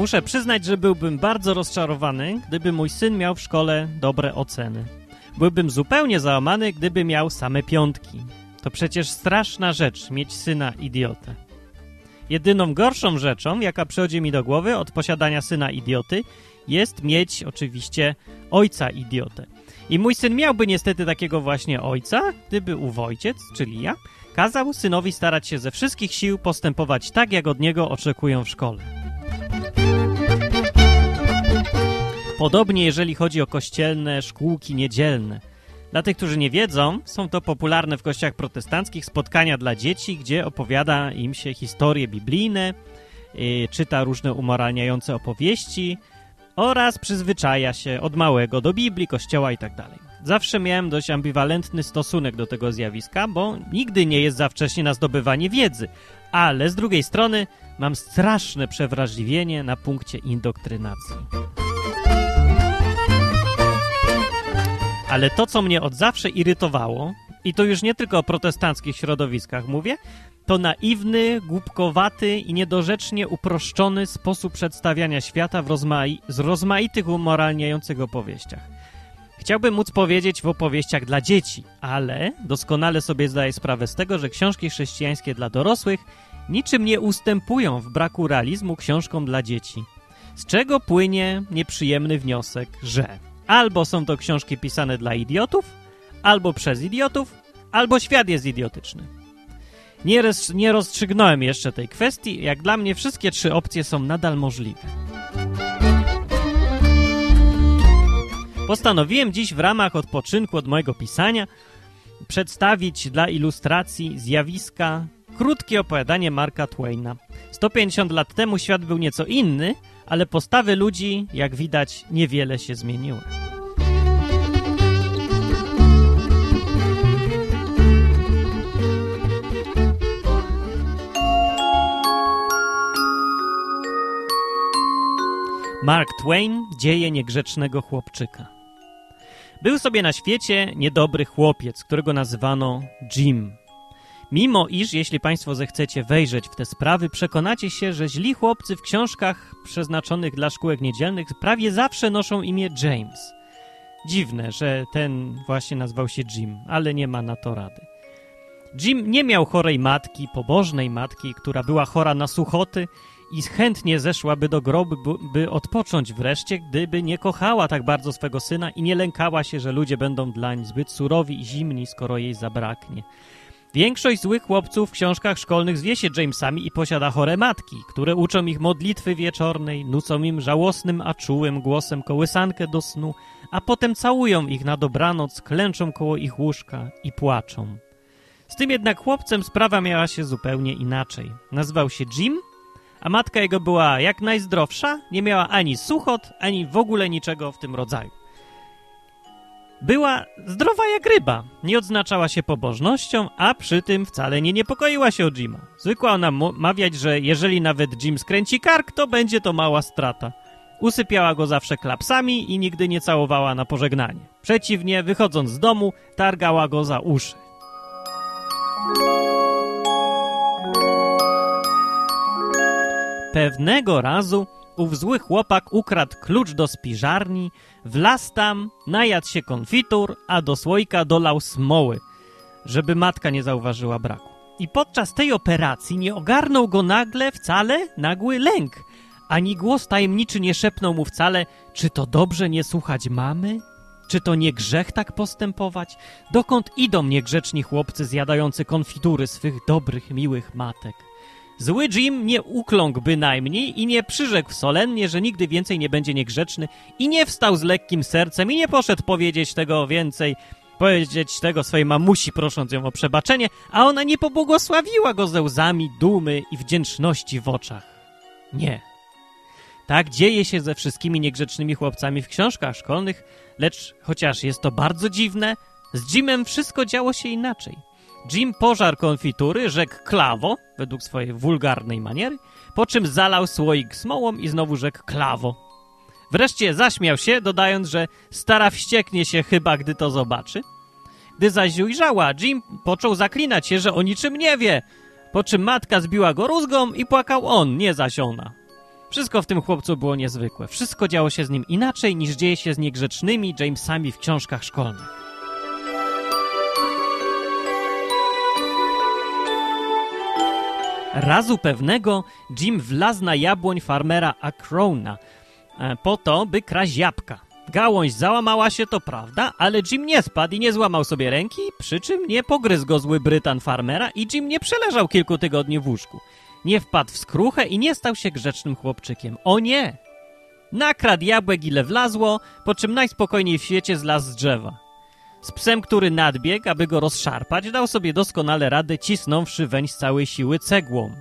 muszę przyznać, że byłbym bardzo rozczarowany, gdyby mój syn miał w szkole dobre oceny. Byłbym zupełnie załamany, gdyby miał same piątki. To przecież straszna rzecz mieć syna idiotę. Jedyną gorszą rzeczą, jaka przychodzi mi do głowy od posiadania syna idioty, jest mieć oczywiście ojca idiotę. I mój syn miałby niestety takiego właśnie ojca, gdyby ów ojciec, czyli ja, kazał synowi starać się ze wszystkich sił postępować tak, jak od niego oczekują w szkole. Podobnie jeżeli chodzi o kościelne szkółki niedzielne. Dla tych, którzy nie wiedzą, są to popularne w kościołach protestanckich spotkania dla dzieci, gdzie opowiada im się historie biblijne, yy, czyta różne umoralniające opowieści oraz przyzwyczaja się od małego do Biblii, kościoła itd. Tak Zawsze miałem dość ambiwalentny stosunek do tego zjawiska, bo nigdy nie jest za wcześnie na zdobywanie wiedzy, ale z drugiej strony mam straszne przewrażliwienie na punkcie indoktrynacji. Ale to, co mnie od zawsze irytowało, i to już nie tylko o protestanckich środowiskach mówię, to naiwny, głupkowaty i niedorzecznie uproszczony sposób przedstawiania świata rozmai z rozmaitych umoralniających opowieściach. Chciałbym móc powiedzieć w opowieściach dla dzieci, ale doskonale sobie zdaję sprawę z tego, że książki chrześcijańskie dla dorosłych niczym nie ustępują w braku realizmu książkom dla dzieci. Z czego płynie nieprzyjemny wniosek, że albo są to książki pisane dla idiotów, albo przez idiotów, albo świat jest idiotyczny. Nie, roz, nie rozstrzygnąłem jeszcze tej kwestii. Jak dla mnie wszystkie trzy opcje są nadal możliwe. Postanowiłem dziś w ramach odpoczynku od mojego pisania przedstawić dla ilustracji zjawiska krótkie opowiadanie Marka Twaina. 150 lat temu świat był nieco inny, ale postawy ludzi, jak widać, niewiele się zmieniły. Mark Twain, dzieje niegrzecznego chłopczyka. Był sobie na świecie niedobry chłopiec, którego nazywano Jim. Mimo iż, jeśli Państwo zechcecie wejrzeć w te sprawy, przekonacie się, że źli chłopcy w książkach przeznaczonych dla szkółek niedzielnych prawie zawsze noszą imię James. Dziwne, że ten właśnie nazwał się Jim, ale nie ma na to rady. Jim nie miał chorej matki, pobożnej matki, która była chora na suchoty i chętnie zeszłaby do grobu, by odpocząć wreszcie, gdyby nie kochała tak bardzo swego syna i nie lękała się, że ludzie będą dlań zbyt surowi i zimni, skoro jej zabraknie. Większość złych chłopców w książkach szkolnych zwie się Jamesami i posiada chore matki, które uczą ich modlitwy wieczornej, nucą im żałosnym, a czułym głosem kołysankę do snu, a potem całują ich na dobranoc, klęczą koło ich łóżka i płaczą. Z tym jednak chłopcem sprawa miała się zupełnie inaczej. Nazywał się Jim a matka jego była jak najzdrowsza, nie miała ani suchot, ani w ogóle niczego w tym rodzaju. Była zdrowa jak ryba, nie odznaczała się pobożnością, a przy tym wcale nie niepokoiła się o Jima. Zwykła ona mawiać, że jeżeli nawet Jim skręci kark, to będzie to mała strata. Usypiała go zawsze klapsami i nigdy nie całowała na pożegnanie. Przeciwnie, wychodząc z domu, targała go za uszy. Pewnego razu ów zły chłopak ukradł klucz do spiżarni, wlazł tam, najadł się konfitur, a do słoika dolał smoły, żeby matka nie zauważyła braku. I podczas tej operacji nie ogarnął go nagle wcale nagły lęk, ani głos tajemniczy nie szepnął mu wcale, czy to dobrze nie słuchać mamy? Czy to nie grzech tak postępować? Dokąd idą niegrzeczni chłopcy zjadający konfitury swych dobrych, miłych matek? Zły Jim nie ukląkł bynajmniej i nie przyrzekł solennie, że nigdy więcej nie będzie niegrzeczny i nie wstał z lekkim sercem i nie poszedł powiedzieć tego więcej, powiedzieć tego swojej mamusi, prosząc ją o przebaczenie, a ona nie pobłogosławiła go ze łzami dumy i wdzięczności w oczach. Nie. Tak dzieje się ze wszystkimi niegrzecznymi chłopcami w książkach szkolnych, lecz chociaż jest to bardzo dziwne, z Jimem wszystko działo się inaczej. Jim pożar konfitury, rzekł klawo, według swojej wulgarnej maniery, po czym zalał słoik smołą i znowu rzekł klawo. Wreszcie zaśmiał się, dodając, że stara wścieknie się chyba, gdy to zobaczy. Gdy zaś ujrzała, Jim począł zaklinać się, że o niczym nie wie, po czym matka zbiła go rózgą i płakał on, nie zaś ona. Wszystko w tym chłopcu było niezwykłe. Wszystko działo się z nim inaczej niż dzieje się z niegrzecznymi Jamesami w książkach szkolnych. Razu pewnego Jim wlazł na jabłoń farmera Acrona e, po to, by kraść jabłka. Gałąź załamała się, to prawda, ale Jim nie spadł i nie złamał sobie ręki, przy czym nie pogryzł go zły Brytan farmera i Jim nie przeleżał kilku tygodni w łóżku. Nie wpadł w skruchę i nie stał się grzecznym chłopczykiem. O nie! Nakradł jabłek ile wlazło, po czym najspokojniej w świecie zlazł z drzewa. Z psem, który nadbiegł, aby go rozszarpać, dał sobie doskonale radę, cisnąwszy weń z całej siły cegłą.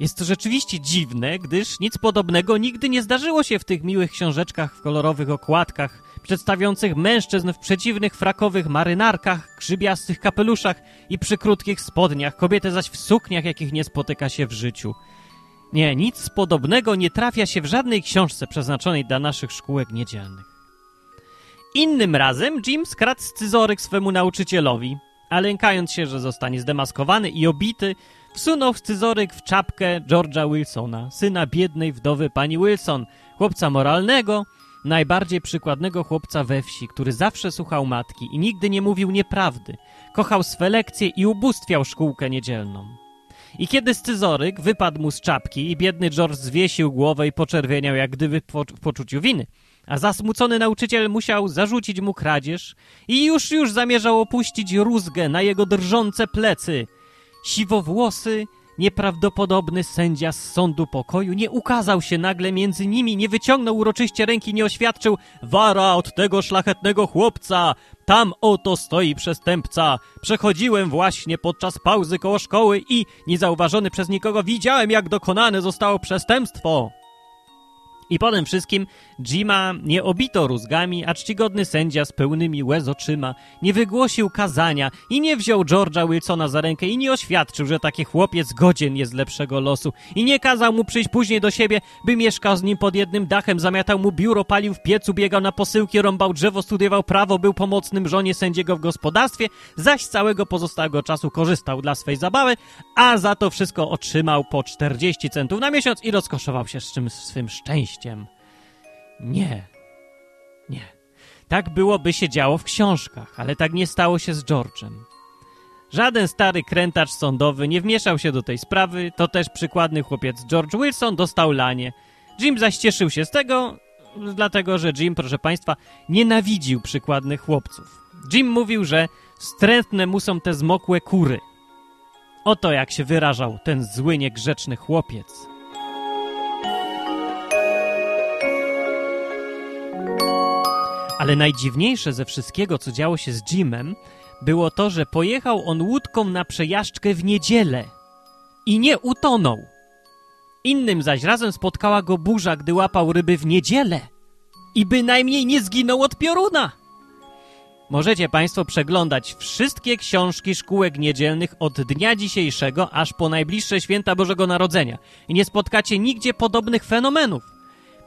Jest to rzeczywiście dziwne, gdyż nic podobnego nigdy nie zdarzyło się w tych miłych książeczkach w kolorowych okładkach, przedstawiających mężczyzn w przeciwnych frakowych marynarkach, grzybiastych kapeluszach i przy krótkich spodniach, kobiety zaś w sukniach, jakich nie spotyka się w życiu. Nie, nic podobnego nie trafia się w żadnej książce przeznaczonej dla naszych szkółek niedzielnych. Innym razem Jim skradł scyzoryk swemu nauczycielowi, a lękając się, że zostanie zdemaskowany i obity, wsunął scyzoryk w czapkę George'a Wilsona, syna biednej wdowy pani Wilson, chłopca moralnego, najbardziej przykładnego chłopca we wsi, który zawsze słuchał matki i nigdy nie mówił nieprawdy, kochał swe lekcje i ubóstwiał szkółkę niedzielną. I kiedy scyzoryk wypadł mu z czapki i biedny George zwiesił głowę i poczerwieniał jak gdyby w poczuciu winy – a zasmucony nauczyciel musiał zarzucić mu kradzież i już już zamierzał opuścić rózgę na jego drżące plecy. Siwowłosy, nieprawdopodobny sędzia z sądu pokoju nie ukazał się nagle między nimi, nie wyciągnął uroczyście ręki, nie oświadczył Wara od tego szlachetnego chłopca! Tam oto stoi przestępca! Przechodziłem właśnie podczas pauzy koło szkoły i, niezauważony przez nikogo, widziałem, jak dokonane zostało przestępstwo!' I potem wszystkim Jima nie obito rózgami, a czcigodny sędzia z pełnymi łez oczyma nie wygłosił kazania i nie wziął George'a Wilsona za rękę i nie oświadczył, że taki chłopiec godzien jest lepszego losu i nie kazał mu przyjść później do siebie, by mieszkał z nim pod jednym dachem, zamiatał mu biuro, palił w piecu, biegał na posyłki, rąbał drzewo, studiował prawo, był pomocnym żonie sędziego w gospodarstwie, zaś całego pozostałego czasu korzystał dla swej zabawy, a za to wszystko otrzymał po 40 centów na miesiąc i rozkoszował się z czym swym szczęściem. Nie. Nie. Tak byłoby się działo w książkach, ale tak nie stało się z George'em. Żaden stary krętacz sądowy nie wmieszał się do tej sprawy, to też przykładny chłopiec George Wilson dostał lanie. Jim zaś cieszył się z tego, dlatego że Jim, proszę państwa, nienawidził przykładnych chłopców. Jim mówił, że wstrętne mu są te zmokłe kury. Oto jak się wyrażał ten zły, niegrzeczny chłopiec. Ale najdziwniejsze ze wszystkiego, co działo się z Jimem, było to, że pojechał on łódką na przejażdżkę w niedzielę i nie utonął. Innym zaś razem spotkała go burza, gdy łapał ryby w niedzielę i bynajmniej nie zginął od pioruna. Możecie Państwo przeglądać wszystkie książki szkółek niedzielnych od dnia dzisiejszego aż po najbliższe święta Bożego Narodzenia i nie spotkacie nigdzie podobnych fenomenów.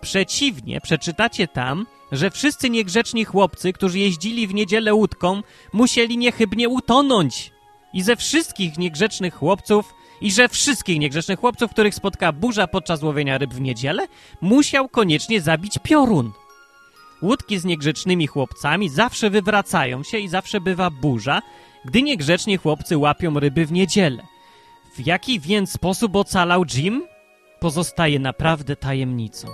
Przeciwnie, przeczytacie tam, że wszyscy niegrzeczni chłopcy, którzy jeździli w niedzielę łódką, musieli niechybnie utonąć. I ze wszystkich niegrzecznych chłopców, i że wszystkich niegrzecznych chłopców, których spotka burza podczas łowienia ryb w niedzielę, musiał koniecznie zabić piorun. Łódki z niegrzecznymi chłopcami zawsze wywracają się i zawsze bywa burza, gdy niegrzeczni chłopcy łapią ryby w niedzielę. W jaki więc sposób ocalał Jim? Pozostaje naprawdę tajemnicą.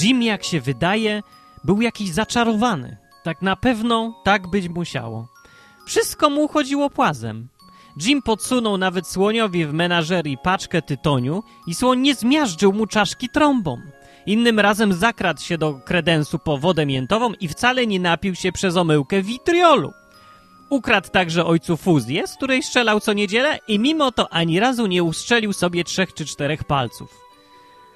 Jim, jak się wydaje, był jakiś zaczarowany. Tak na pewno tak być musiało. Wszystko mu chodziło płazem. Jim podsunął nawet słoniowi w menażerii paczkę tytoniu i słoń nie zmiażdżył mu czaszki trąbą. Innym razem zakradł się do kredensu po wodę miętową i wcale nie napił się przez omyłkę witriolu. Ukradł także ojcu fuzję, z której strzelał co niedzielę i mimo to ani razu nie ustrzelił sobie trzech czy czterech palców.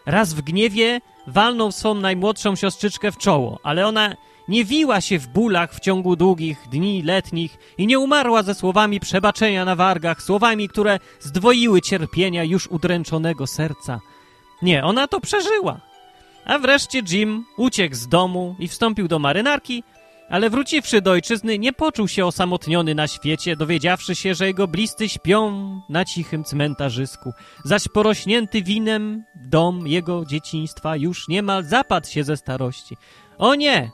Raz w gniewie walnął swą najmłodszą siostrzyczkę w czoło, ale ona nie wiła się w bólach w ciągu długich dni letnich i nie umarła ze słowami przebaczenia na wargach, słowami, które zdwoiły cierpienia już udręczonego serca. Nie, ona to przeżyła. A wreszcie Jim uciekł z domu i wstąpił do marynarki, Ale wróciwszy do ojczyzny, nie poczuł się osamotniony na świecie, dowiedziawszy się, że jego bliscy śpią na cichym cmentarzysku, zaś porośnięty winem dom jego dzieciństwa już niemal zapadł się ze starości. O nie!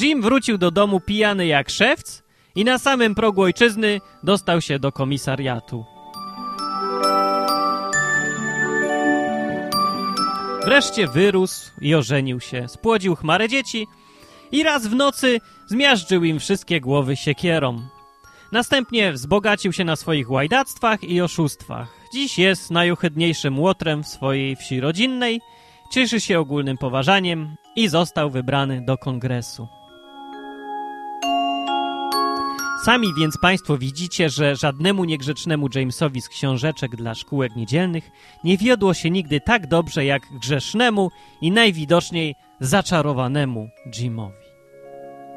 Jim wrócił do domu pijany jak szewc i na samym progu ojczyzny dostał się do komisariatu. Wreszcie wyrósł i ożenił się, spłodził chmarę dzieci i raz w nocy zmiażdżył im wszystkie głowy siekierą. Następnie wzbogacił się na swoich łajdactwach i oszustwach. Dziś jest najohydniejszym łotrem w swojej wsi rodzinnej, cieszy się ogólnym poważaniem i został wybrany do kongresu. Sami więc Państwo widzicie, że żadnemu niegrzecznemu Jamesowi z książeczek dla szkółek niedzielnych nie wiodło się nigdy tak dobrze jak grzesznemu i najwidoczniej zaczarowanemu Jimowi.